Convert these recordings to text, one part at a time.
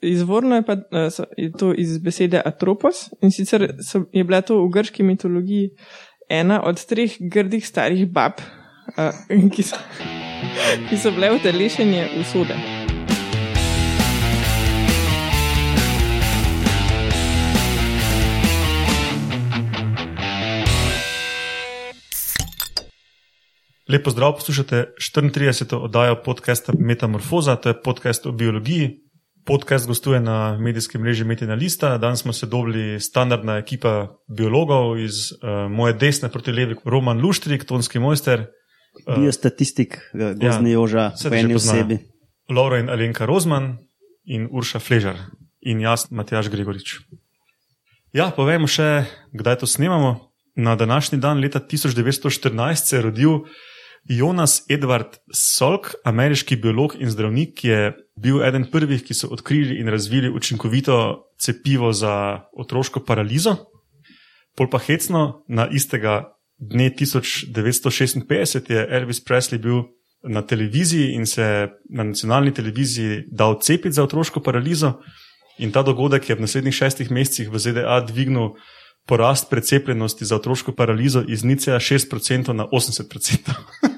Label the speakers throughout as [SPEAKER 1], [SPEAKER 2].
[SPEAKER 1] Izvorno je, pa, eh, so, je to iz besede atropos in sicer so, je bila to v grški mitologiji ena od treh grdih starih bab, uh, ki, so, ki so bile utelešenje usode.
[SPEAKER 2] Lepo zdrav, poslušate 34. oddajo podcasta Metamorfoza, to je podcast o biologiji. Podcast gostuje na medijskem mreži Metina Lista. Danes smo se dobili standardna ekipa biologov iz uh, moje desne proti levi, Roman Luštrik, tonski mojster.
[SPEAKER 3] Uh, Biostatistik, gozni ja, oža, v eni osebi.
[SPEAKER 2] Laura in Alenka Rozman in Urša Fležar in jaz, Matjaš Gregorič. Ja, povejmo še, kdaj to snemamo. Na današnji dan leta 1914 se je rodil Jonas Edward Salk, ameriški biolog in zdravnik, je bil eden prvih, ki so odkrili in razvili učinkovito cepivo za otroško paralizo. Pol pa hecno, na istega dne 1956 je Elvis Presley bil na televiziji in se na nacionalni televiziji dal cepiti za otroško paralizo. In ta dogodek je v naslednjih šestih mesecih v ZDA dvignil porast precepljenosti za otroško paralizo iz 0,6% na 80%.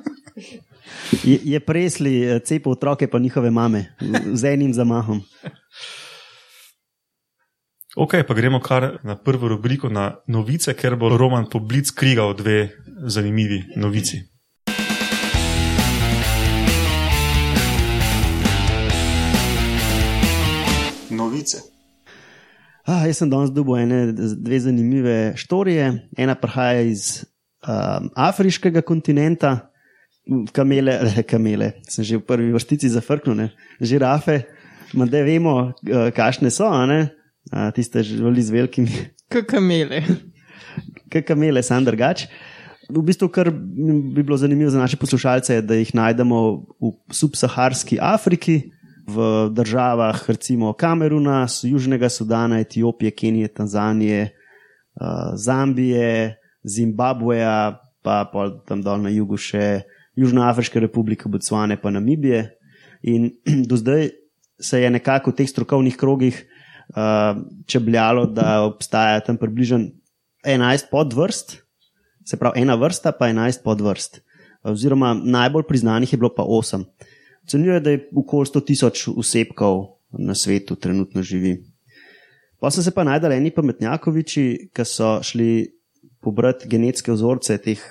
[SPEAKER 3] je, je presli eh, cepil otroke, pa njihove mame, z enim zamahom.
[SPEAKER 2] Ok, pa gremo kar na prvo rubriko, na novice, ker bo Roman po Blitz krigal dve zanimivi novici. Novice.
[SPEAKER 3] Ah, jaz sem danes dobil ene, dve zanimive štorije. Ena prihaja iz um, afriškega kontinenta, kamele, kamele, sem že v prvi vrstici zafrknil, žirafe, da vemo, uh, kakšne so, uh, tiste živali z velikimi.
[SPEAKER 1] Kamele.
[SPEAKER 3] Kamele, sem drugač. V bistvu, kar bi bilo zanimivo za naše poslušalce, je, da jih najdemo v subsaharski Afriki, v državah, recimo Kameruna, Južnega Sudana, Etiopije, Kenije, Tanzanije, uh, Zambije, Zimbabveja, pa, pa tam dol na jugu še Južnoafriške republike, Botswane, pa Namibije. In do zdaj se je nekako v teh strokovnih krogih uh, čebljalo, da obstaja tam približno 11 podvrst, se pravi ena vrsta, pa 11 podvrst. Oziroma najbolj priznanih je bilo pa 8. Ocenjuje, da je okoli 100 tisoč osebkov na svetu trenutno živi. Pa so se pa najdali eni pametnjakoviči, ki so šli pobrati genetske vzorce teh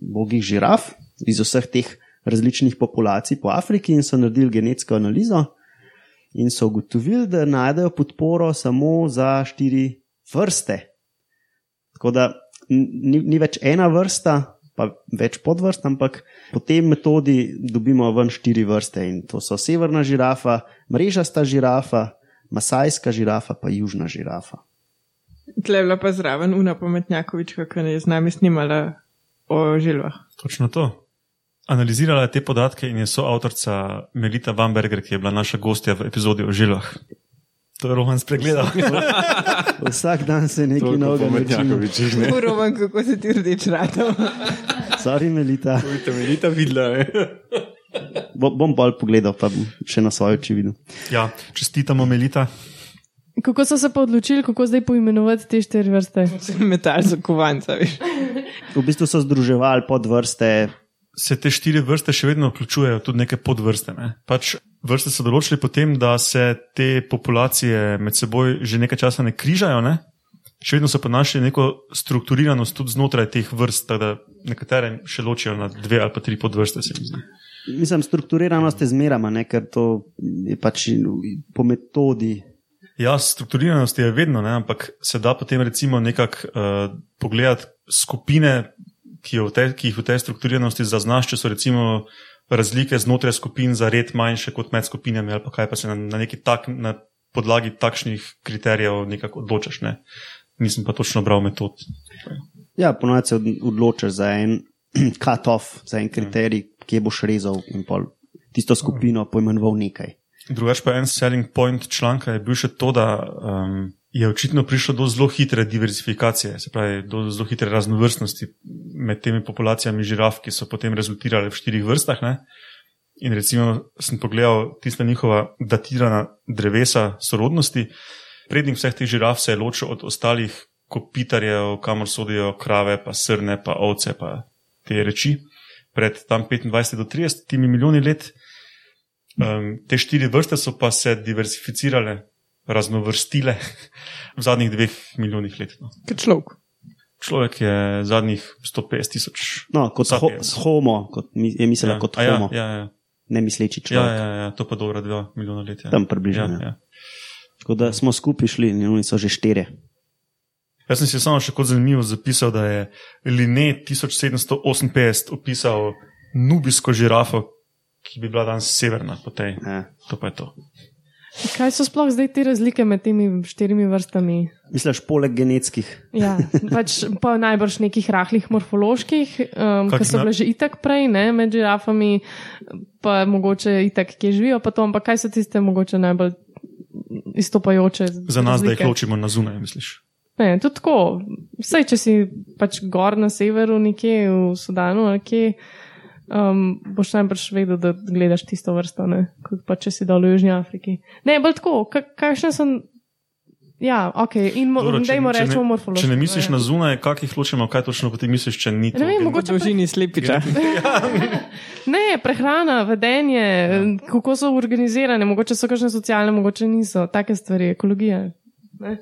[SPEAKER 3] bogih žiraf iz vseh teh različnih populacij po Afriki in so naredili genetsko analizo in so ugotovili, da najdejo podporo samo za štiri vrste. Tako da ni, ni več ena vrsta, pa več podvrst, ampak po tej metodi dobimo ven štiri vrste in to so severna žirafa, mrežasta žirafa, masajska žirafa, pa južna žirafa.
[SPEAKER 1] Tle je bila pa zraven Una Pametnjakovička, ki je z nami snimala o žilvah.
[SPEAKER 2] Točno to. Analizirala je te podatke in je soavtorica Melita Bamberger, ki je bila naša gostja v epizodi o žilvah. To je Roman spregledal.
[SPEAKER 3] Vsak dan se nekaj novega
[SPEAKER 2] nauči.
[SPEAKER 1] Roman, kako se ti rdeč rado.
[SPEAKER 3] Sorry, Melita.
[SPEAKER 2] Ujte, Melita videla.
[SPEAKER 3] Bo, bom bolj pogledal, pa bom še na svoje oči videl.
[SPEAKER 2] Ja, čestitamo, Melita.
[SPEAKER 1] Kako so se pa odločili, kako zdaj poimenovati te štiri vrste? Metal za kovanca, veš.
[SPEAKER 3] V bistvu so združevali podvrste.
[SPEAKER 2] Se te štiri vrste še vedno vključujejo, tudi neke podvrste. Ne? Pač vrste so določili potem, da se te populacije med seboj že nekaj časa ne križajo, ne? še vedno so pa našli neko strukturiranost tudi znotraj teh vrst, tako da nekatere še ločijo na dve ali pa tri podvrste. Mi
[SPEAKER 3] Mislim, strukturiranost je zmerama, ne? ker to je pač po metodi.
[SPEAKER 2] Ja, strukturiranost je vedno, ne? ampak se da potem recimo nekako uh, pogledati skupine, ki, te, ki jih v tej strukturiranosti zaznaš, če so recimo razlike znotraj skupin za red manjše kot med skupinami ali pa kaj pa se na, na neki tak, na podlagi takšnih kriterijev nekako odločaš. Ne? Nisem pa točno bral metod.
[SPEAKER 3] Ja, ponovadi se odločaš za en cut-off, za en kriterij, kje boš rezal in pol tisto skupino pojmenoval nekaj.
[SPEAKER 2] Drugač pa en selling point članka je bil še to, da um, je očitno prišlo do zelo hitre diverzifikacije, se pravi do zelo hitre raznovrstnosti med temi populacijami žiraf, ki so potem rezultirale v štirih vrstah. Ne? In recimo sem pogledal tista njihova datirana drevesa sorodnosti. Prednjih vseh teh žiraf se je ločil od ostalih kopitarjev, kamor sodijo krave, pa srne, pa ovce, pa te reči. Pred tam 25 do 30 milijoni let. Um, te štiri vrste so pa se diversificirale, raznovrstile v zadnjih dveh milijonih let. No.
[SPEAKER 1] Kot človek.
[SPEAKER 2] Človek je zadnjih 150 tisoč.
[SPEAKER 3] No, kot ho, homo, kot je mislila
[SPEAKER 2] Ja,
[SPEAKER 3] kot
[SPEAKER 2] a ja,
[SPEAKER 3] homo,
[SPEAKER 2] ja, ja.
[SPEAKER 3] ne misleči
[SPEAKER 2] Ja,
[SPEAKER 3] človek.
[SPEAKER 2] ja, ja, to pa dobro, dva milijona let. Ja.
[SPEAKER 3] Tam približno,
[SPEAKER 2] Ja,
[SPEAKER 3] ja.
[SPEAKER 2] ja.
[SPEAKER 3] Tako da smo skupaj šli in oni so že štiri.
[SPEAKER 2] Jaz sem si samo še kot zanimivo zapisal, da je Linné 1758 opisal nubijsko žirafo, ki bi bila danes severna po tej.
[SPEAKER 3] Ja.
[SPEAKER 2] To pa je to.
[SPEAKER 4] Kaj so sploh zdaj te razlike med temi štirimi vrstami?
[SPEAKER 3] Misliš, poleg genetskih?
[SPEAKER 4] Ja, pač pa najbrž nekih rahlih morfoloških, um, ki so bile že itak prej, ne, med žirafami, pa mogoče itak, ki živijo, pa to, ampak kaj so tiste mogoče najbolj izstopajoče?
[SPEAKER 2] Za nas, da jih
[SPEAKER 4] razlike?
[SPEAKER 2] ločimo na zunaj, misliš?
[SPEAKER 4] Ne, tudi tako. Vsej, če si pač gor na severu, nekje v Sudanu, ali kje, um, boš najbrž vedel, da gledaš tisto vrsto, ne? kot pa če si dol v Južni Afriki. Ne, bolj tako, ka- kakšne sem. Ja, ok, in dajmo reči morfološko.
[SPEAKER 2] Če ne misliš
[SPEAKER 4] ja.
[SPEAKER 2] na zunaj, kak jih ločimo, kaj točno potem misliš, če ni to?
[SPEAKER 4] Ne vem, mogoče-
[SPEAKER 1] Dolžini slepiča.
[SPEAKER 4] Ne, prehrana, vedenje, ja. kako so organizirane, mogoče so kakšne socialne, mogoče niso, take stvari, ekologija. Ne?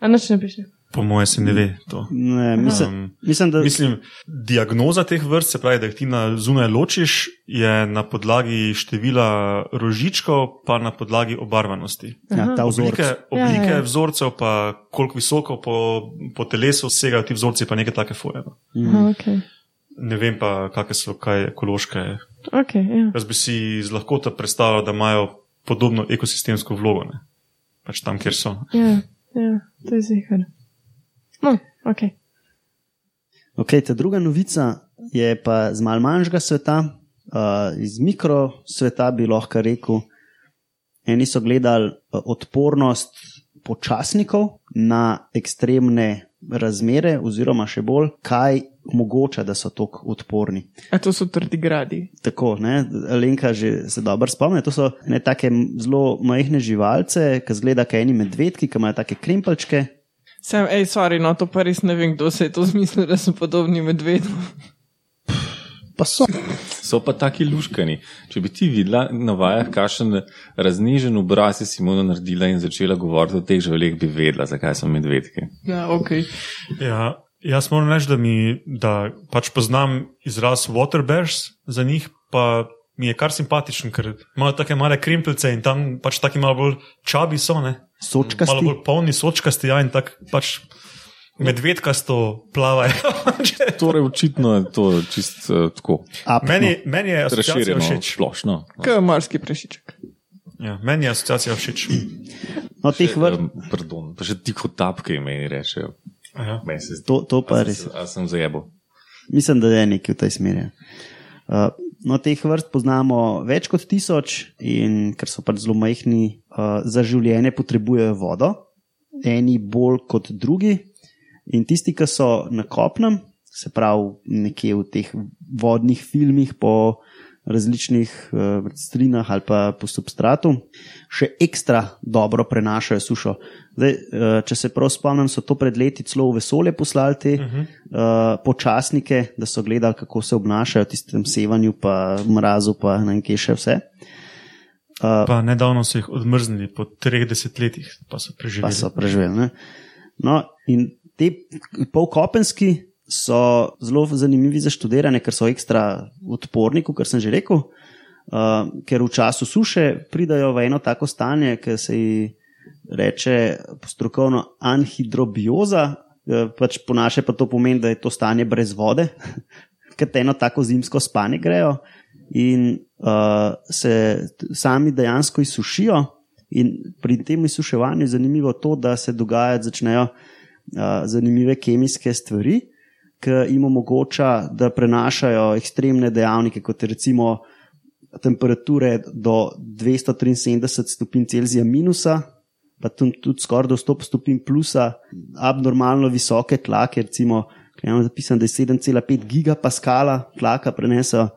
[SPEAKER 4] A nič ne piše.
[SPEAKER 2] Po moje se ne ve to.
[SPEAKER 3] Ne, mislim,
[SPEAKER 2] Um,
[SPEAKER 3] mislim, da
[SPEAKER 2] Mislim, diagnoza teh vrst, se pravi, da jih ti na zunaj ločiš, je na podlagi števila rožičkov, pa na podlagi obarvanosti.
[SPEAKER 3] ja.
[SPEAKER 2] Oblike, oblike
[SPEAKER 4] Ja,
[SPEAKER 2] ja,
[SPEAKER 4] ja.
[SPEAKER 2] vzorcev, pa koliko visoko po, po telesu segajo ti vzorci, pa nekaj take fore. No.
[SPEAKER 4] Aha, okay.
[SPEAKER 2] Ne vem pa, kakšne so kaj ekološke.
[SPEAKER 4] Okay, ja.
[SPEAKER 2] Jaz bi si z lahkoto predstavljal, da imajo podobno ekosistemsko vlogo. Ne? Pač tam, kjer so.
[SPEAKER 4] Ja, ja, to je zihar. No, ok.
[SPEAKER 3] Okay, ta druga novica je pa z mal manjšega sveta, uh, iz mikrosveta bi lahko rekel. Eni so gledali uh, odpornost počasnikov na ekstremne razmere, oziroma še bolj, kaj omogoča, da so tako odporni.
[SPEAKER 1] A to so trdigradi.
[SPEAKER 3] Tako, ne, Lenka že se dobro spomni. To so ne take zelo majhne živalce, ki zgleda kot eni medvedki, ki imajo take krimpelčke.
[SPEAKER 1] Sem, hej, sorry, no to pa res ne vem, kdo se je to zmislil, da so podobni medvedom.
[SPEAKER 3] Pa so.
[SPEAKER 5] So pa taki luškani. Če bi ti videla na vajah, kakšen raznežen obraz je Simona naredila in začela govoriti o teh živalih, bi vedela, zakaj so medvedke.
[SPEAKER 1] Ja, ok.
[SPEAKER 2] Ja, jaz moram reči, da, mi, da pač poznam izraz water bears za njih, pa mi je kar simpatičen, ker imajo take male krimpelce in tam pač taki malo bolj čabi so, ne? Malo
[SPEAKER 3] Sočkasti.
[SPEAKER 2] bolj polni, sočkasti, ja, in tako pač medvedkasto plavajo.
[SPEAKER 5] Torej, očitno je to čist uh, tako
[SPEAKER 3] Apno.
[SPEAKER 2] meni, meni je asociacija všeč.
[SPEAKER 5] splošno.
[SPEAKER 1] Kaj je morski prešiček?
[SPEAKER 2] Ja, meni je asociacija všeč.
[SPEAKER 3] No, teh vr...
[SPEAKER 5] Um, pardon, pa še tiho tapke meni rečejo. Meni se
[SPEAKER 3] to, to pa
[SPEAKER 5] a
[SPEAKER 3] res.
[SPEAKER 5] sem, a sem zajebo.
[SPEAKER 3] Mislim, da je nekaj v tej smeri. Uh, no, teh vrst poznamo več kot tisoč, in ker so pač zelo majhni, uh, za življenje potrebujejo vodo, eni bolj kot drugi. In tisti, ki so na kopnem, se pravi nekje v teh vodnih filmih po različnih uh, strinah ali pa po substratu, še ekstra dobro prenašajo sušo. Zdaj, uh, če se prav spomnim, so to pred leti celo v vesolje poslali te uh -huh. uh, počasnike, da so gledali, kako se obnašajo v tistem sevanju, pa mrazu, pa ne vem, kje še vse. Uh,
[SPEAKER 2] Pa nedavno so jih odmrznili po treh desetletjih, pa so
[SPEAKER 3] pa
[SPEAKER 2] preživeli.
[SPEAKER 3] so preživeli. Ne? No, in te polkopenski so zelo zanimivi za študiranje, ker so ekstra odporni, kot sem že rekel. Uh, ker v času suše pridajo v eno tako stanje, ki se ji reče strokovno anhidrobioza, uh, pač po naše pa to pomeni, da je to stanje brez vode, ker eno tako zimsko spanje grejo in uh, se sami dejansko izsušijo. In pri tem izsuševanju je zanimivo to, da se dogajajo uh, zanimive kemijske stvari, ki jim omogoča, da prenašajo ekstremne dejavnike, kot je recimo temperature do 273 stopinj Celzija minusa, pa tam tudi skoraj do 100 stopinj plusa, abnormalno visoke tlake, recimo, ki imamo zapisano, da je 7,5 gigapaskala tlaka prenesejo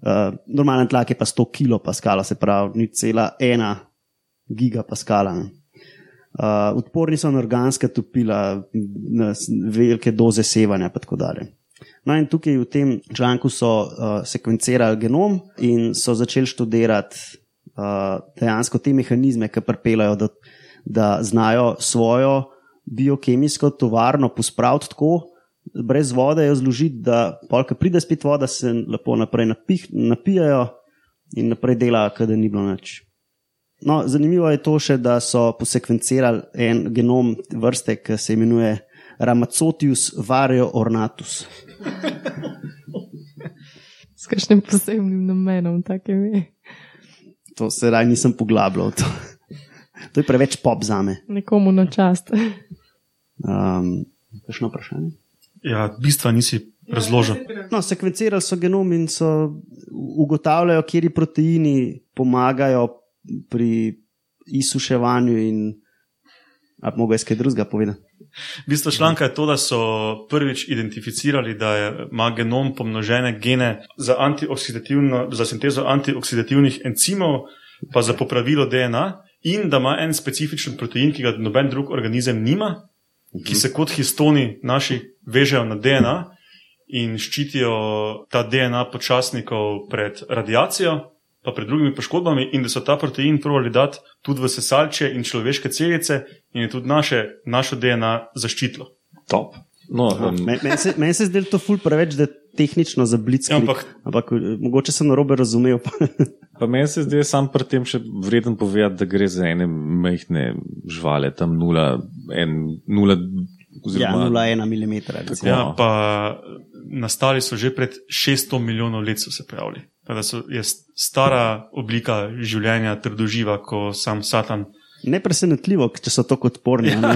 [SPEAKER 3] Uh, normalen tlak je pa 100 kilopaskala, se pravi, ni cela ena gigapaskala. ne. Uh, odporni so na organska topila, na velike doze sevanja in tako dalje. No, in tukaj v tem članku so uh, sekvencirali genom in so začeli študirati uh, dejansko te mehanizme, ki pripeljajo, da, da znajo svojo biokemijsko tovarno pospraviti tako, brez vode jo zložiti, da polka pride spet voda, se lepo naprej napih, napijajo in naprej delajo, kot da ni bilo nič. No, zanimivo je to še, da so posekvencirali en genom vrste, ki se imenuje Ramacotius vario ornatus.
[SPEAKER 4] S kakšnim posebnim namenom, tako je.
[SPEAKER 3] To se raj nisem poglabljal. To, to je preveč pop za me.
[SPEAKER 4] Nekomu na čast.
[SPEAKER 3] Um, Kakšno vprašanje?
[SPEAKER 2] Ja, bistva nisi razložil.
[SPEAKER 3] No, sekvencirali so genom in so ugotavljali, kje proteini pomagajo pri izsuševanju. In, ali mogo jaz kaj drugega povedati?
[SPEAKER 2] Bistvo članka je to, da so prvič identificirali, da je, ima genom pomnožene gene za, za sintezo antioksidativnih encimov, pa za popravilo DNA, in da ima en specifičen protein, ki ga noben drug organizem nima, ki se kot histoni naši vežejo na DNA in ščitijo ta DNA počasnikov pred radiacijo, pa pred drugimi poškodbami, in da so ta protein probali dati tudi v sesalče in človeške celice, in je tudi naše, našo DNA zaščitilo.
[SPEAKER 5] Top. No, um,
[SPEAKER 3] Meni men se, men se zdi to ful preveč, da je tehnično za blic.
[SPEAKER 2] Ja, ampak-
[SPEAKER 3] ampak eh, mogoče sem narobe razumel. pa-
[SPEAKER 5] pa meni se zdi sam pri tem še vreden povedati, da gre za ene majhne živale, tam 0, 0
[SPEAKER 3] ja,
[SPEAKER 5] oziroma
[SPEAKER 3] 0,1 mm. recimo.
[SPEAKER 2] Ja, pa nastali so že pred 600 milijonov let, so se pojavili. Tako Da so, je stara oblika življenja trdoživa, kot sam Satan.
[SPEAKER 3] Nepresenetljivo, če so tako odporni. Ja.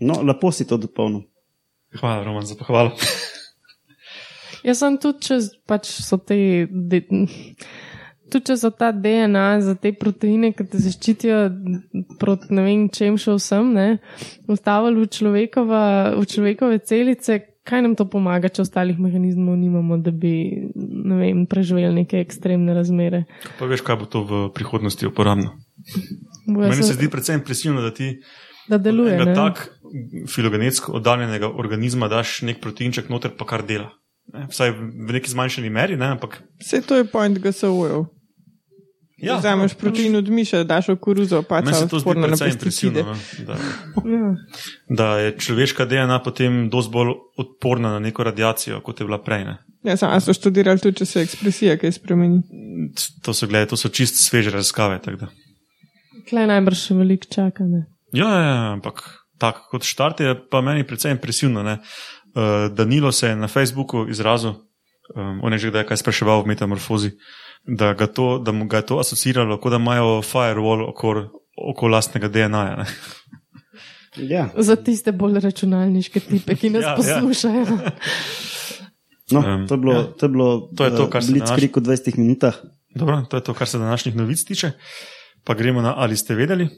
[SPEAKER 3] No, lepo si to dopolnil.
[SPEAKER 2] Hvala, Roman, za pohvalo.
[SPEAKER 4] Jaz sem tudi, če pač so te. De, tudi če so ta DNA za te proteine, ki te zaščitijo proti ne vem čem še vsem, ne, ustavili v, človekova, v človekove celice, kaj nam to pomaga, če ostalih mehanizmov nimamo, da bi ne vem, preživeli neke ekstremne razmere.
[SPEAKER 2] Pa veš, kaj bo to v prihodnosti uporabno.
[SPEAKER 4] Bo jaz
[SPEAKER 2] Meni se
[SPEAKER 4] sem-
[SPEAKER 2] zdi predvsem impresivno, da ti
[SPEAKER 4] da deluje. ne.
[SPEAKER 2] tak filogenetsko oddaljenega organizma daš nek proteinček noter, pa kar dela. Ne? Vsaj v neki zmanjšani meri, ne? ampak
[SPEAKER 1] Vse to je point GSO-jev. Ja, Vzameš protein od miše, daš v koruzo, pa
[SPEAKER 2] Meni se to zdi
[SPEAKER 1] odporna na
[SPEAKER 2] precej impresivno, no, da,
[SPEAKER 4] Ja.
[SPEAKER 2] da je človeška DNA potem dosti bolj odporna na neko radiacijo, kot je bila prej. Ne?
[SPEAKER 1] Ja, samo a so študirali tudi, če se ekspresija kaj spremeni.
[SPEAKER 2] To so, gledaj, to so čist sveže raziskave.
[SPEAKER 4] Klej najbrž še veliko čaka. Ne?
[SPEAKER 2] Ja, ja, ja, ampak tako kot štart je pa meni precej impresivno. Ne? Uh, Danilo se je na Facebooku izrazil, um, on je že kdaj kaj spraševal v metamorfozi, da, ga to, da mu ga je to asociiralo, kot da imajo firewall okoli okol lastnega DNA-ja. ne.
[SPEAKER 3] Ja.
[SPEAKER 4] Za tiste bolj računalniške tipe, ki nas
[SPEAKER 2] Ja,
[SPEAKER 4] ja,
[SPEAKER 2] ja.
[SPEAKER 4] poslušajo.
[SPEAKER 3] No,
[SPEAKER 2] Em,
[SPEAKER 3] to je bilo,
[SPEAKER 2] ja.
[SPEAKER 3] to je bilo
[SPEAKER 2] To je to, kar se
[SPEAKER 3] Blitzkrieg v 20 minutah.
[SPEAKER 2] Dobro, to je to, kar se današnjih novic tiče. Pa gremo na ali ste vedeli.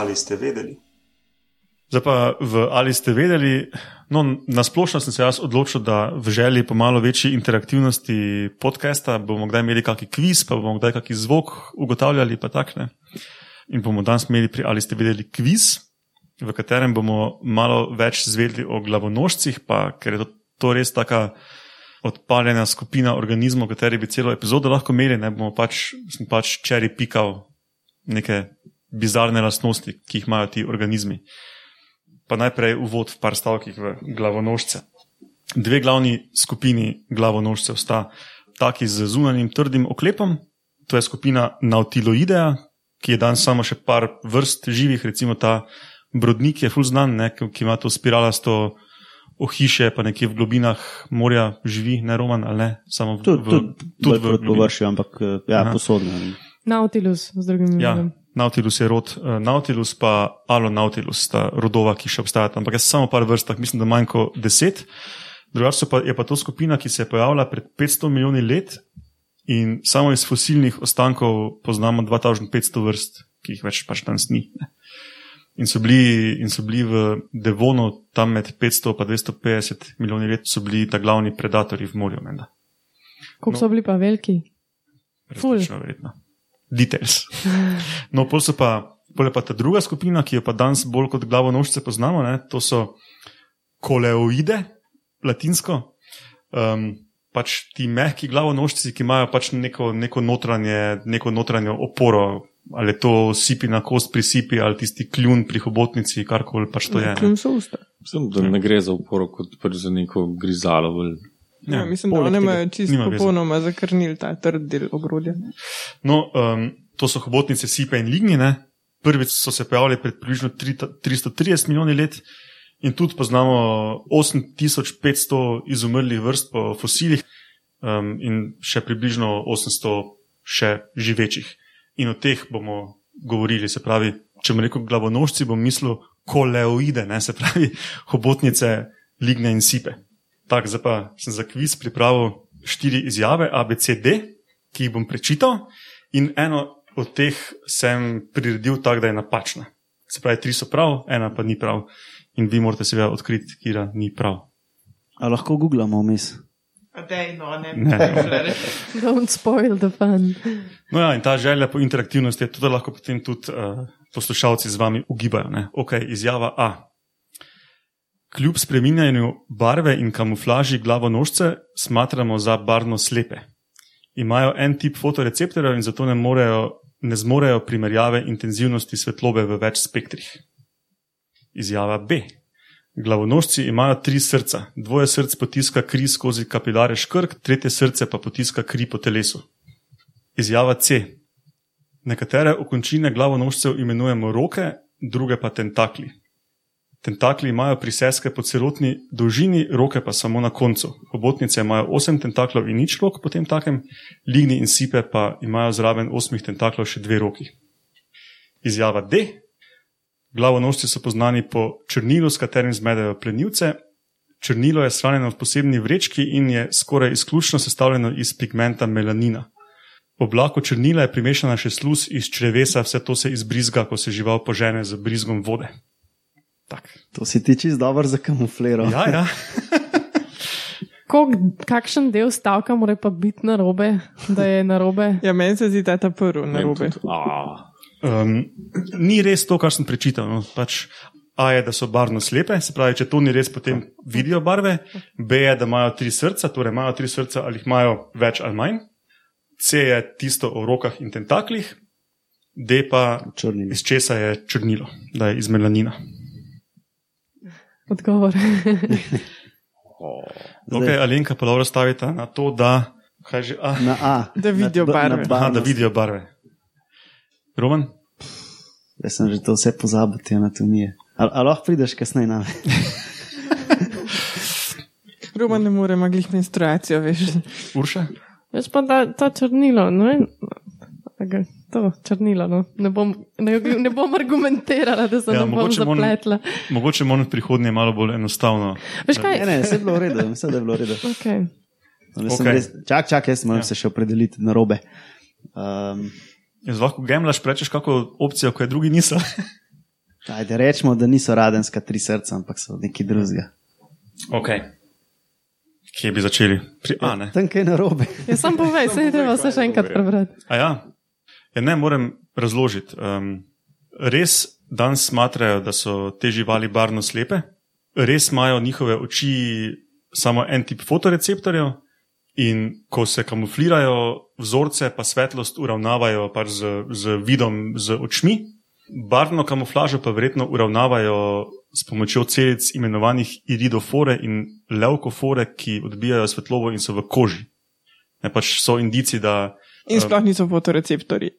[SPEAKER 2] Ali ste vedeli? Zdaj pa v ali ste vedeli, no, na splošno sem se jaz odločil, da v želji po malo večji interaktivnosti podcasta bomo kdaj imeli kakšen kviz, pa bomo kdaj kakšen zvok ugotavljali, pa takne. In bomo danes imeli pri ali ste vedeli kviz, v katerem bomo malo več zvedeli o glavonožcih, pa ker je to, to res taka odpaljena skupina organizmov, kateri bi celo epizodo lahko imeli, ne bomo pač, pač čeri pikal neke bizarne lastnosti, ki jih imajo ti organizmi. Pa najprej uvod v par stavkih v glavonožce. Dve glavni skupini glavonožcev sta taki z zunanjim trdim oklepom, to je skupina Nautiloidea, ki je danes samo še par vrst živih, recimo ta brodnik je ful znan, ne, ki ima to spiralasto ohišje, pa nekje v globinah morja živi, ne roman ali ne, samo v,
[SPEAKER 3] Tudi,
[SPEAKER 2] v,
[SPEAKER 3] tudi, tudi v
[SPEAKER 2] globinah.
[SPEAKER 3] površju, ampak eh, ja,
[SPEAKER 2] Aha.
[SPEAKER 3] posodno.
[SPEAKER 4] Nautilus, z drugim
[SPEAKER 2] Ja,
[SPEAKER 4] imenom.
[SPEAKER 2] Nautilus je rod, uh, Nautilus pa Alonautilus sta rodova, ki še obstajata, ampak jaz samo par vrst, tak mislim, da manj kot deset. Drugače pa, je pa to skupina, ki se je pojavila pred 500 milijoni let in samo iz fosilnih ostankov poznamo 2500 vrst, ki jih več pač danes ni. ne. In so, bili, in so bili v Devonu, tam med 500 in 250 milijoni let, so bili ta glavni predatorji v morju. menda.
[SPEAKER 4] Koliko so bili pa veliki? Ful.
[SPEAKER 2] Verjetno. Details. No, pol so pa, pol pa ta druga skupina, ki jo pa danes bolj kot glavonožce poznamo, ne, to so koleoide, latinsko. Um, pač ti mehki glavonožci, ki imajo pač neko, neko, notranje, neko notranjo oporo, ali to sipi na kost pri sipi, ali tisti kljun pri hobotnici, karkoli pač to je. ne.
[SPEAKER 1] Kljun so usta.
[SPEAKER 5] Mislim, da ne gre za uporo kot pač za neko grizalo. bolj.
[SPEAKER 1] Ja,
[SPEAKER 2] Ja,
[SPEAKER 1] mislim, da one
[SPEAKER 3] tega
[SPEAKER 1] imajo čisto popolnoma zakrnil ta trd del ogrodja.
[SPEAKER 2] No, um, to so hobotnice sipe in lignine. Prvič so se pojavili pred približno tri- 330 milijoni let. In tudi poznamo 8500 izumrlih vrst po fosilih, um, in še približno 800 še živečih. In o teh bomo govorili. Se pravi, če bom rekel glavonožci, bom mislil koleoide, ne? se pravi hobotnice, ligne in sipe. Tako, zdaj pa sem za kviz pripravil štiri izjave, A, B, C, D, ki jih bom prečital, in eno od teh sem priredil tako, da je napačna. Se pravi, tri so prav, ena pa ni prav. In vi morate seveda odkriti, kira ni prav.
[SPEAKER 3] A lahko googlamo vmes.
[SPEAKER 1] Dej, no, ne,
[SPEAKER 2] Ne.
[SPEAKER 4] Don't spoil the fun.
[SPEAKER 2] No ja, in ta želja po interaktivnosti je to, da lahko potem tudi uh, poslušalci z vami ugibajo. Ne? Ok, izjava A. Kljub spreminjanju barve in kamuflaži glavonožce smatramo za barvno slepe. Imajo en tip fotoreceptorjev in zato ne, morejo, ne zmorejo primerjave intenzivnosti svetlobe v več spektrih. Izjava B. Glavonožci imajo tri srca. Dvoje src potiska kri skozi kapilare škrk, tretje srce pa potiska kri po telesu. Izjava C. Nekatere okončine glavonožcev imenujemo roke, druge pa tentakli. Tentakli imajo priseske po celotni dolžini, roke pa samo na koncu. Hobotnice imajo 8 tentaklov in nič rok, potem takem, ligni in sipe pa imajo zraven 8 tentaklov še dve roki. Izjava D. Glavonožci so poznani po črnilu, s katerim zmedejo plenilce. Črnilo je shranjeno v posebni vrečki in je skoraj izključno sestavljeno iz pigmenta melanina. V oblaku črnila je primešana še sluz iz črevesa, vse to se izbrizga, ko se žival požene z brizgom vode. Tak.
[SPEAKER 3] To si ti čist dobro zakamufliral.
[SPEAKER 2] Ja, ja.
[SPEAKER 4] Kog, kakšen del stavka mora pa biti na robe, da je na robe?
[SPEAKER 1] Ja, meni se zdi ta ta prvi na robe.
[SPEAKER 2] Um, ni res to, kar sem prečital. No. Pač A je, da so barvno slepe, se pravi, če to ni res, potem vidijo barve. B je, da imajo tri srca, torej imajo tri srca ali jih imajo več ali manj. C je tisto o rokah in tentaklih, D pa
[SPEAKER 3] Črni.
[SPEAKER 2] iz česa je črnilo, da je iz melanina.
[SPEAKER 4] Odgovor.
[SPEAKER 2] Ok, Alenka pa dobro stavita na to, da, že, ah,
[SPEAKER 3] Na A.
[SPEAKER 1] Da vidijo
[SPEAKER 3] Na
[SPEAKER 1] barve.
[SPEAKER 2] aha, da vidijo barve. Roman?
[SPEAKER 3] Jaz sem že to vse pozabil, te anatomije. Ali lahko prideš kasneje na me?
[SPEAKER 1] Roman ne more maglih menstruacijo, veš.
[SPEAKER 2] Urša?
[SPEAKER 4] Veš pa, da to črnilo, no in Aga, to črnilo, no. ne, bom, ne, ne bom argumentirala, da se
[SPEAKER 2] Ja,
[SPEAKER 4] ja, ne bom zapletla.
[SPEAKER 2] Mogoče moram v prihodnje malo bolj enostavno.
[SPEAKER 4] Veš kaj?
[SPEAKER 3] Ne, ne, vse je bilo v redu, vse je bilo v redu.
[SPEAKER 4] Okay.
[SPEAKER 3] Okay.
[SPEAKER 2] Okej.
[SPEAKER 3] Res, čak, čak, jaz moram
[SPEAKER 2] Ja.
[SPEAKER 3] ja. se še opredeliti na robe. Um,
[SPEAKER 2] Jaz lahko gemlaš, rečeš kako opcijo, ko je drugi niso.
[SPEAKER 3] ajde, rečemo, da niso radenska tri srca, ampak so neki drugega.
[SPEAKER 2] ok. Kje bi začeli? Pri A, ne.
[SPEAKER 3] Tam kaj na robe.
[SPEAKER 4] Ja, sam povej, se ni treba vse še enkrat prebrati.
[SPEAKER 2] A ja, ja ne morem razložiti. Um, res danes smatrajo, da so te živali barvno slepe, res imajo njihove oči samo en tip fotoreceptorjev in ko se kamuflirajo vzorce, pa svetlost uravnavajo pač z, z vidom, z očmi. Barvno kamuflažo pa verjetno uravnavajo s pomočjo celic imenovanih iridofore in leukofore, ki odbijajo svetlobo in so v koži. Ne, pač so indici, da
[SPEAKER 1] In sploh niso fotoreceptori.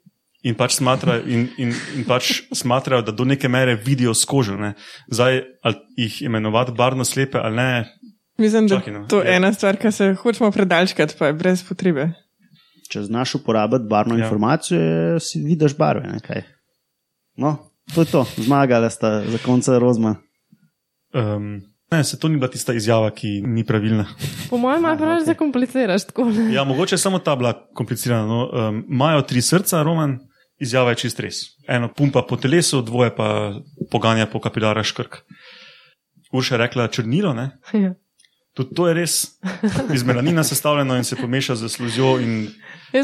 [SPEAKER 2] In pač smatrajo, in, in, in pač smatrajo da do neke mere vidijo skožo. Ne. Zdaj, ali jih imenovati barvno slepe ali ne,
[SPEAKER 1] Mislim, da
[SPEAKER 2] Čakaj, no.
[SPEAKER 1] to je
[SPEAKER 2] Ja.
[SPEAKER 1] ena stvar, ki se hočemo predalčkati, pa je brez potrebe.
[SPEAKER 3] Če znaš uporabiti barvno
[SPEAKER 2] Ja.
[SPEAKER 3] informacijo, si vidiš barve. Ne, kaj. no, to je to, zmagala sta za konca Rozman.
[SPEAKER 2] um, ne, se to ni bila tista izjava, ki ni pravilna.
[SPEAKER 4] Po mojem, malo preveč
[SPEAKER 3] okej.
[SPEAKER 4] zakompliciraš tako. ne?
[SPEAKER 2] Ja, mogoče je samo ta bila komplicirana. no. Um, Imajo tri srca, Roman, izjava je čist res. Eno pumpa po telesu, dvoje pa poganja po kapilarah škrk. Urša je rekla črnilo, ne?
[SPEAKER 4] Ja.
[SPEAKER 2] Tudi to je res iz melanina sestavljeno in se pomeša z sluzjo.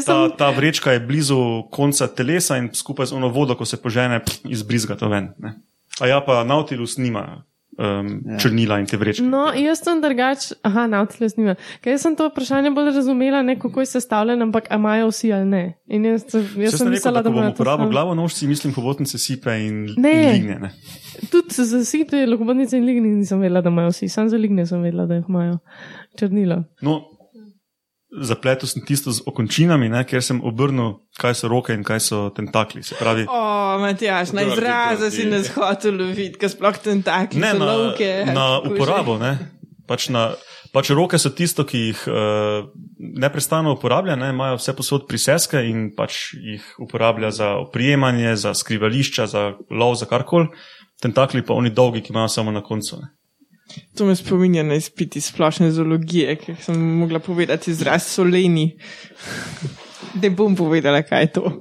[SPEAKER 2] Ta, ta vrečka je blizu konca telesa in skupaj z ono vodo, ko se požene, pff, izbrizga to ven. Ne? A ja, pa Nautilus nima um,
[SPEAKER 3] Ja.
[SPEAKER 2] črnila in te vrečke.
[SPEAKER 4] no, jaz sem drugač, aha, nautilus nima. Ker jaz sem to vprašanje bolj razumela, ne kako je sestavljen, ampak a imajo vsi ali ne. In jaz, sem- jaz sem
[SPEAKER 2] sem rekel,
[SPEAKER 4] mislila,
[SPEAKER 2] da
[SPEAKER 4] da
[SPEAKER 2] bom
[SPEAKER 4] imajo to
[SPEAKER 2] uporabil
[SPEAKER 4] samo.
[SPEAKER 2] glavo nožci, mislim hobotnice sipe in,
[SPEAKER 4] Ne.
[SPEAKER 2] in ligne. Ne?
[SPEAKER 4] Tudi za site, lahobodnice in lignje nisem vedela, da imajo vsi, samo za lignje sem vedela, da jih imajo črnila.
[SPEAKER 2] No, zapletel sem tisto z okončinami, ne, ker sem obrnil, kaj so roke in kaj so tentakli. Se pravi,
[SPEAKER 1] O, Matjaš, na
[SPEAKER 5] grdi.
[SPEAKER 1] si nas hotel loviti, ker sploh tentakli
[SPEAKER 2] ne
[SPEAKER 1] so
[SPEAKER 2] na,
[SPEAKER 1] lovke.
[SPEAKER 2] na
[SPEAKER 1] že.
[SPEAKER 2] uporabo. Ne. Pač, na, pač roke so tisto, ki jih uh, neprestano uporablja, ne, imajo vse posod priseske in pač jih uporablja za oprijemanje, za skrivališča, za lov, za karkoli. Tentakli pa oni dolgi, ki imajo samo na koncu. Ne.
[SPEAKER 1] To me spominja na izpit iz splošne zoologije, ker sem mogla povedati izraz soleni. Ne bom povedala, kaj je to.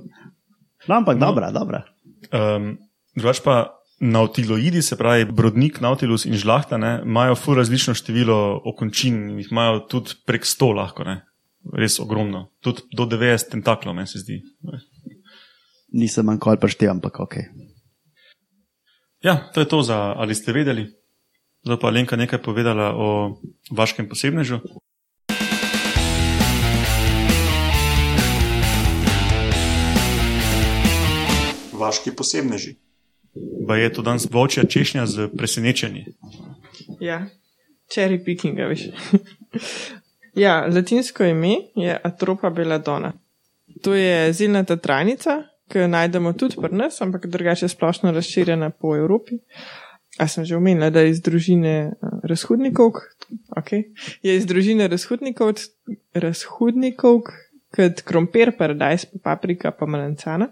[SPEAKER 3] No, ampak dobra, dobra.
[SPEAKER 2] Um, drugač pa nautiloidi, se pravi brodnik, nautilus in žlahta, ne, imajo fur različno število okončin in jih imajo tudi prek 100 lahko, ne. res ogromno. Tudi do 90 tentaklov, meni se zdi.
[SPEAKER 3] Nisem manj kol preštev, ampak ok.
[SPEAKER 2] Ja, to je to za ali ste vedeli. Zdaj pa Lenka nekaj povedala o vaškem posebnežu. Vaški posebneži. Pa je to danes volčja češnja z presenečenji.
[SPEAKER 1] Ja, cherry picking, veš. ja, latinsko ime je Atropa belladonna. To je zilnata trajnica, ki jo najdemo tudi pri nas, ampak drugače splošno razširjena po Evropi. A sem že omenila, da je iz družine eh, razhudnikov, okay. je iz družine razhudnikov, razhudnikov kot krompir, paradajz, pa paprika, pa melancana.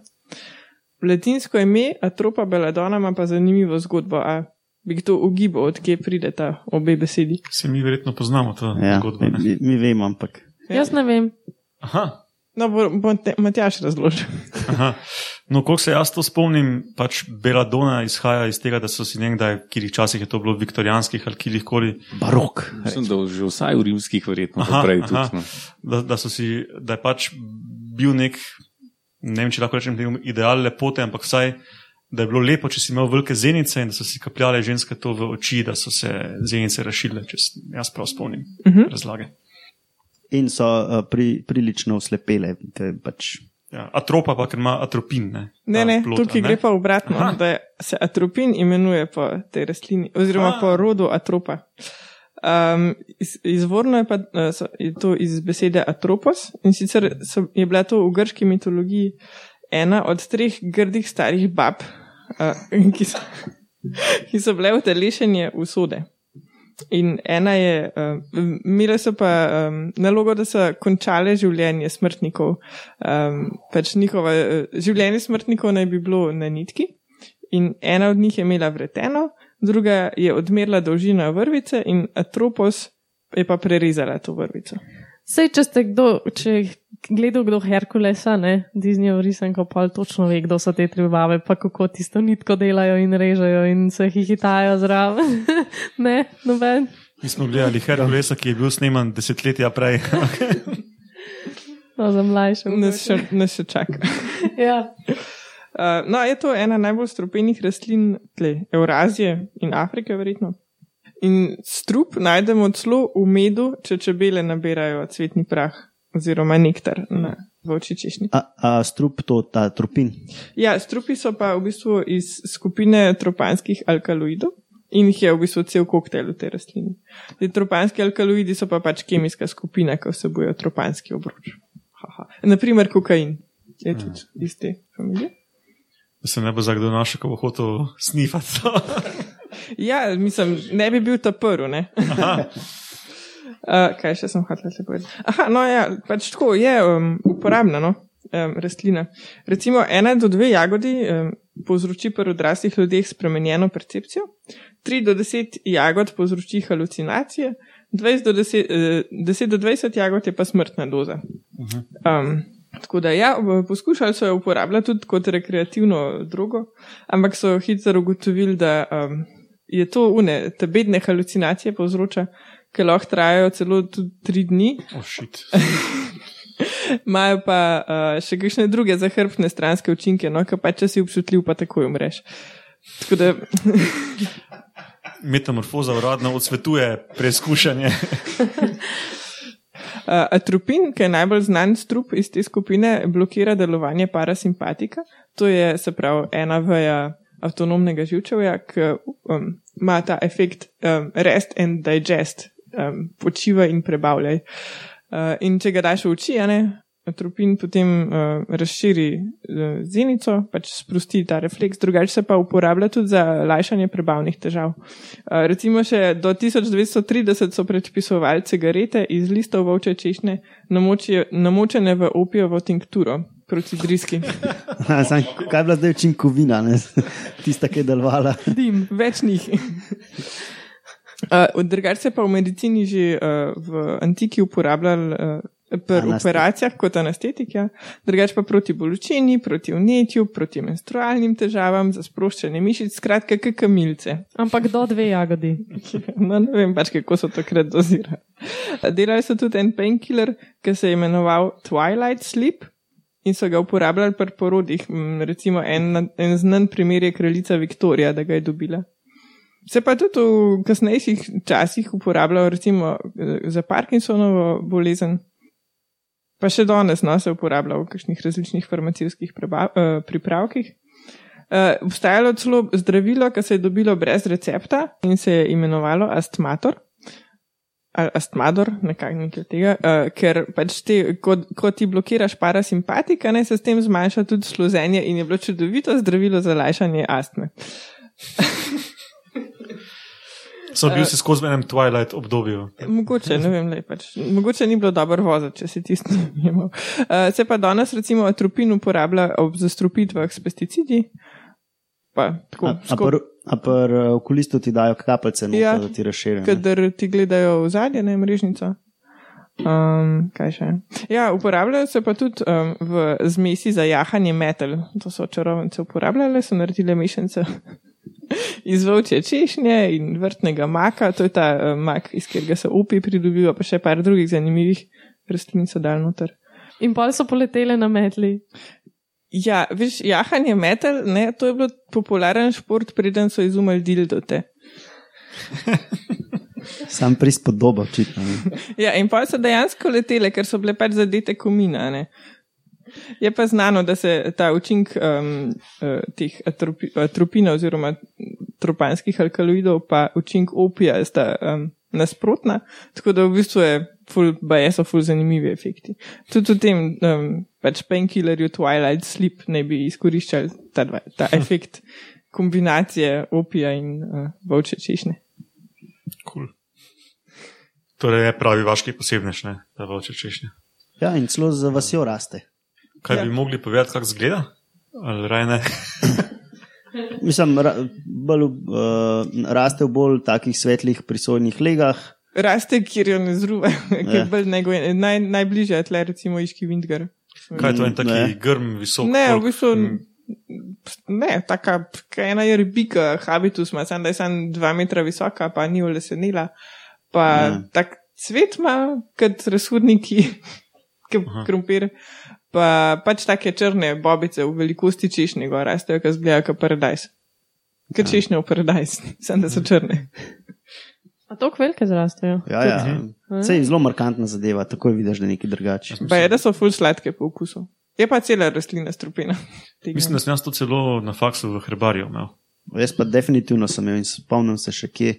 [SPEAKER 1] Latinsko ime Atropa belladonna ima pa zanimivo zgodbo. A bi kdo ugibal, odkje prideta obe besedi?
[SPEAKER 2] Se mi verjetno poznamo to
[SPEAKER 3] Ja,
[SPEAKER 2] zgodbo.
[SPEAKER 3] mi,
[SPEAKER 2] ne?
[SPEAKER 3] mi, mi vemo, ampak
[SPEAKER 4] Ja. Jaz ne vem.
[SPEAKER 2] Aha,
[SPEAKER 1] No, bo, bo te, Matjaš razložil.
[SPEAKER 2] aha. No, koliko se jaz to spomnim, pač Beladona izhaja iz tega, da so si nekdaj, kjer časih je to bilo viktorijanskih ali kjerkoli,
[SPEAKER 3] barok.
[SPEAKER 5] Mislim, da že vsaj v rimskih, verjetno,
[SPEAKER 2] Aha,
[SPEAKER 5] prej
[SPEAKER 2] aha.
[SPEAKER 5] tudi. no.
[SPEAKER 2] da, da, so si, da je pač bil nek, ne vem, če lahko rečem, ideal lepote, ampak vsaj, da je bilo lepo, če si imel velike zenice in da so si kapljale ženske to v oči, da so se zenice razširile, če se jaz prav spomnim uh
[SPEAKER 1] Mhm.
[SPEAKER 2] -huh. razlage.
[SPEAKER 3] In so uh, pri, prilično oslepele. Pač,
[SPEAKER 2] Ja, atropa pa, ker ima atropin. Ne,
[SPEAKER 1] Ne, ne,
[SPEAKER 2] plota,
[SPEAKER 1] tukaj
[SPEAKER 2] ne.
[SPEAKER 1] gre pa obratno,
[SPEAKER 2] Aha.
[SPEAKER 1] da se atropin imenuje po tej rastlini, oziroma
[SPEAKER 2] A.
[SPEAKER 1] po rodu atropa. Um, iz, izvorno je pa eh, so, je to iz besede atropos in sicer so, je bila to v grški mitologiji ena od treh grdih starih bab, uh, ki, so, ki so bile utelešenje usode. In ena je, uh, imele so pa um, nalogo, da so končale življenje smrtnikov. Um, pač njihova, uh, življenje smrtnikov naj bi bilo na nitki, in ena od njih je imela vreteno, druga je odmerila dolžino vrvice, in Atropos je pa prerezala to vrvico.
[SPEAKER 4] Sej, če ste kdo, če gledal kdo Herkulesa, ne, Disneyjev risanko, pa točno ve, kdo so te tri bave, pa kako tisto nitko delajo in režejo in se hihitajo zraven. ne, noben.
[SPEAKER 2] Mi smo gledali Herkulesa, ki je bil sneman desetletja prej.
[SPEAKER 4] No, za mlajše.
[SPEAKER 1] Nas še, nas še čaka.
[SPEAKER 4] Ja.
[SPEAKER 1] Uh, no, je to ena najbolj strupenih rastlin tle, Evrazije in Afrike, verjetno. In strup najdemo celo v medu, če čebele nabirajo cvetni prah oziroma nektar na vroči češnji.
[SPEAKER 3] a, a strup to, ta trupin.
[SPEAKER 1] Ja, strupi so pa v bistvu iz skupine tropanskih alkaloidov in jih je v bistvu cel koktejl v tej rastlini. Te tropanski alkaloidi so pa pač kemijska skupina, ki vsebujejo tropanski obroč. Haha. Naprimer, kokain je tudi iz te familije.
[SPEAKER 2] Se ne bo za kdo našel, ko bo hotel snifati.
[SPEAKER 1] Ja, mislim, ne bi bil ta prvi, ne. Uh, kaj še sem hotel te povedati? Aha, no ja, pač tako je um, uporabna no, um, rastlina. Recimo ena do dve jagodi um, povzroči pri odraslih ljudeh spremenjeno percepcijo, tri do deset jagod povzroči halucinacije, 20 do 10, uh, 10 do 20 jagod je pa smrtna doza. Um, Tako da ja, poskušali so jo uporabljati tudi kot rekreativno drogo, ampak so hitro ugotovili, da um, je to une, te bedne halucinacije povzroča, ki lahko trajajo celo tudi tri dni,
[SPEAKER 2] Ošit.
[SPEAKER 1] imajo pa uh, še kakšne druge zahrbtne stranske učinke, no, ki pa če si občutljiv, pa takoj umreš. Tako da
[SPEAKER 2] Metamorfoza uradno odsvetuje preizkušanje.
[SPEAKER 1] Uh, atropin, ki je najbolj znan strup iz te skupine, blokira delovanje parasimpatika. To je se pravi ena veja avtonomnega živčevja, ki um, ima ta efekt um, rest and digest, um, počiva in prebavljaj. Uh, in če ga daš v oči, a ne, atropin potem uh, razširi uh, zenico, pač sprosti ta refleks, drugače se pa uporablja tudi za lajšanje prebavnih težav. Uh, recimo še do 1930 so predpisovali cigarete iz listov volče češnje, namoči- namočene v opijovo tinkturo proti driski.
[SPEAKER 3] Sam, kaj je bila zdaj učinkovina, tista, ki je delovala?
[SPEAKER 1] Dim, več njih. Uh, Drugače se pa v medicini že uh, v antiki uporabljali uh, pri
[SPEAKER 3] Aneste-
[SPEAKER 1] operacijah kot anestetik, ja. drugače pa proti bolečini, proti vnetju, proti menstrualnim težavam, za sproščanje mišic, skratka, kakamilce.
[SPEAKER 4] Ampak do dve jagodi.
[SPEAKER 1] No, ne vem pač, kako so takrat dozirali. Delali so tudi en painkiller, ki se je imenoval Twilight Sleep in so ga uporabljali pri porodih. Mm, Recimo en, en znan primer je kraljica Viktorija, da ga je dobila. Se pa tudi v kasnejših časih uporabljal recimo eh, za Parkinsonovo bolezen. Pa še danes no, se uporablja v kakšnih različnih farmacijskih uh, pripravkih. Uh, obstajalo je celo zdravilo, ki se je dobilo brez recepta in se je imenovalo astmator. Ali astmador, nekaj tega, uh, ker pač ko, ko ti blokiraš parasimpatika, ne, se s tem zmanjša tudi sluzenje in je bilo čudovito zdravilo za lajšanje astme.
[SPEAKER 2] Sem bil si skozi v enem Twilight obdobju.
[SPEAKER 1] Mogoče, ne vem, lej, pač, mogoče ni bilo dobro voziti, če si tisto imel. Uh, se pa danes recimo atropin uporablja ob zastrupitvah s pesticidi. Pa, tako,
[SPEAKER 3] A, a pri pr, okulistu ti dajo kapljice, no,
[SPEAKER 1] Ja.
[SPEAKER 3] da ti razširijo.
[SPEAKER 1] kadar ti gledajo v zadnje, ne mrežnico. Um, kaj še? Ja, uporabljajo se pa tudi um, v zmesi za jahanje metal. To so čarovnice uporabljale, so naredile mešanice iz volčje češnje in vrtnega maka. To je ta um, mak, iz katerega se opi pridobiva, pa še par drugih zanimivih rastlin so dal noter.
[SPEAKER 4] In pol so poletele na metli.
[SPEAKER 1] Ja, veš, jahanje metal, ne, to je bil popularen šport, preden so izumili dildote.
[SPEAKER 3] Sam prispodoba, očitno.
[SPEAKER 1] Ja, in pa so dejansko letele, ker so bile pač zadete komina. Ne? Je pa znano, da se ta učink um, uh, teh atropi, atropina oziroma tropanskih alkaloidov pa učink opija sta um, nasprotna, tako da v bistvu je ful, baje so ful zanimivi efekti. Tudi v tem um, pač painkillerju Twilight Sleep ne bi izkoriščali ta, dva, ta efekt kombinacije opija in uh, volče češnje.
[SPEAKER 2] Cool. Torej je pravi vaški posebnež, ne, da volče češnje.
[SPEAKER 3] Ja, in celo za vasjo raste.
[SPEAKER 2] Kaj
[SPEAKER 1] Ja.
[SPEAKER 2] ja. bi mogli povedati, kako zgleda? Ne?
[SPEAKER 3] Mislim, ra, bolj, uh, raste v bolj takih svetlih prisojnih legah.
[SPEAKER 1] Raste, kjer jo ne zruva, ker
[SPEAKER 3] Ja.
[SPEAKER 1] je bolj nego, naj, najbližje je tle recimo Iški Vindgar.
[SPEAKER 2] Kaj je to en taki
[SPEAKER 3] Ne.
[SPEAKER 2] ne. grm, visok?
[SPEAKER 1] Ne, v
[SPEAKER 2] koliko-
[SPEAKER 1] bistvu
[SPEAKER 2] m,
[SPEAKER 1] ne, taka, kaj ena je ribika, habitus ima, samo da je sam dva metra visoka, pa ni olesenila, pa
[SPEAKER 3] Ja.
[SPEAKER 1] ja. tak cvet ima, kot razhodniki, kot
[SPEAKER 2] Aha.
[SPEAKER 1] krompir, pa pač take črne bobice v velikosti češnje gor rastejo, ki zgledajo kot paradajz. Ker
[SPEAKER 3] Ja.
[SPEAKER 1] češnje v paradajz, samo da so črne.
[SPEAKER 4] A to velike zrastejo?
[SPEAKER 3] Ja, ja. Sej zelo markantna zadeva, takoj vidiš, da je nekaj drugače.
[SPEAKER 1] Pa je, da so ful sladke po okusu. Je pa cela rastlina strupena. Tega
[SPEAKER 2] Mislim, da sem jaz to celo na faksu v herbariju imel.
[SPEAKER 3] Jaz pa definitivno sem imel in spomnim se še kje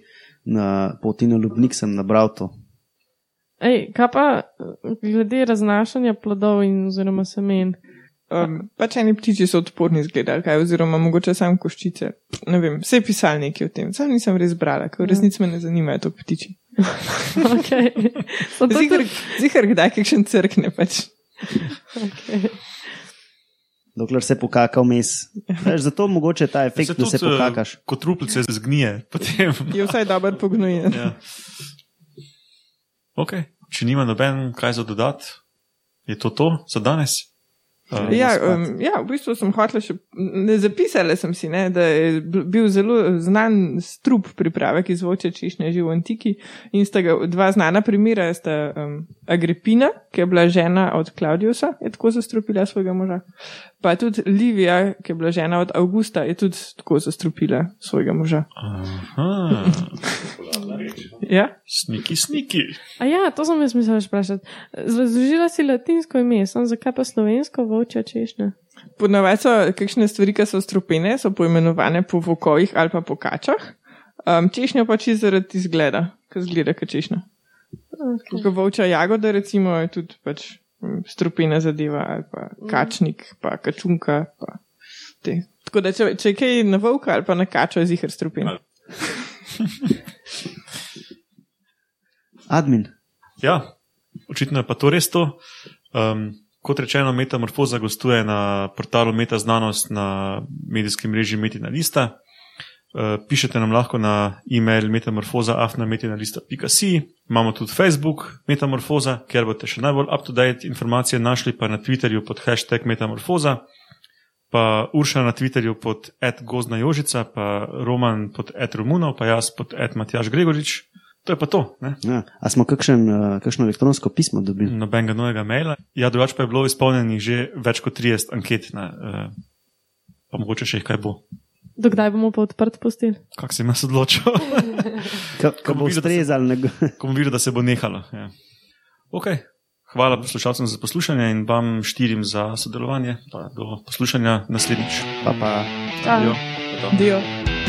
[SPEAKER 3] na poti na Lubnik sem nabral to.
[SPEAKER 4] Ej, kaj pa eh, glede raznašanja plodov in oziroma semen?
[SPEAKER 1] Um, pač eni ptiči so odporni zgledali, kaj, oziroma mogoče sam koščice. Ne vem, vse pisali nekaj o tem. Sam nisem res brala, ker v resnici me ne zanimajo to ptiči.
[SPEAKER 4] Okay. So to
[SPEAKER 1] Zihar,
[SPEAKER 4] tudi,
[SPEAKER 1] zihar kdaj kakšen crkne pač.
[SPEAKER 4] okay.
[SPEAKER 3] Dokler se pokaka vmes. Veš, zato mogoče ta efekt, da se
[SPEAKER 2] tudi, eh,
[SPEAKER 3] pokakaš.
[SPEAKER 2] Kot truplice zgnije, potem.
[SPEAKER 1] Je vsaj dober pognojen.
[SPEAKER 2] ja. Ok, če nima noben kaj za dodati, je to to za danes. Uh,
[SPEAKER 1] Ja, um, ja, v bistvu sem hotel še, ne zapisala sem si, ne, da je bil- zelo znan strup pripravek iz voče češnje že v antiki in sta ga dva znana primera, sta um, Agripina, ki je bila žena od Klaudiusa, je tako zastrupila svojega moža, pa tudi Livija, ki je bila žena od Augusta, je tudi tako zastrupila svojega moža.
[SPEAKER 2] Aha,
[SPEAKER 1] Ja?
[SPEAKER 2] sniki, sniki.
[SPEAKER 4] A ja, to sem jaz mislila vprašati. Razložila si latinsko ime, sem zakaj pa slovensko volčja češnja?
[SPEAKER 1] Ponavadi so kakšne stvari, ki so strupene, so poimenovane po vokovih ali pa po kačah. Um, češnja pa čisto zaradi izgleda, ki zgleda kot češnja.
[SPEAKER 4] Okay.
[SPEAKER 1] Kot volča jagoda, recimo, je tudi pač strupena zadeva, ali pa kačnik, pa kačunka. Pa te. Tako da, če, če je kaj na volka ali pa na kačo, je zihar strupen.
[SPEAKER 3] Admin.
[SPEAKER 2] Ja, očitno je pa to res to. Um, kot rečeno, Metamorfoza gostuje na portalu Meta znanost na medijskem mreži Metina Lista. Uh, pišete nam lahko na e-mail metamorfoza.afnametinalista.si. Imamo tudi Facebook Metamorfoza, kjer boste še najbolj up-to-date informacije našli, pa na Twitterju pod hashtag Metamorfoza, pa Urša na Twitterju pod @gozna jožica, pa Roman pod @romunov, pa jaz pod @matjaš Gregorič. To je pa to. Ne?
[SPEAKER 3] Ja. A smo kakšen, uh, kakšno elektronsko pismo dobili?
[SPEAKER 2] nobenega novega maila. Ja, drugače pa je bilo izpolnjenih že več kot 30 anket, ne, uh, pa mogoče še jih kaj bo.
[SPEAKER 4] Dokdaj bomo pa odprt pustili?
[SPEAKER 2] Kak sem jaz odločil,
[SPEAKER 3] Ko, bo
[SPEAKER 2] se-
[SPEAKER 3] ustrezal,
[SPEAKER 2] ko bom videl, da se bo nehalo. Ja. Okay. Hvala poslušalcem za poslušanje in vam štirim za sodelovanje. Pa do poslušanja naslednjič.
[SPEAKER 3] pa pa.
[SPEAKER 4] Čau.
[SPEAKER 2] Adijo.
[SPEAKER 1] Dio.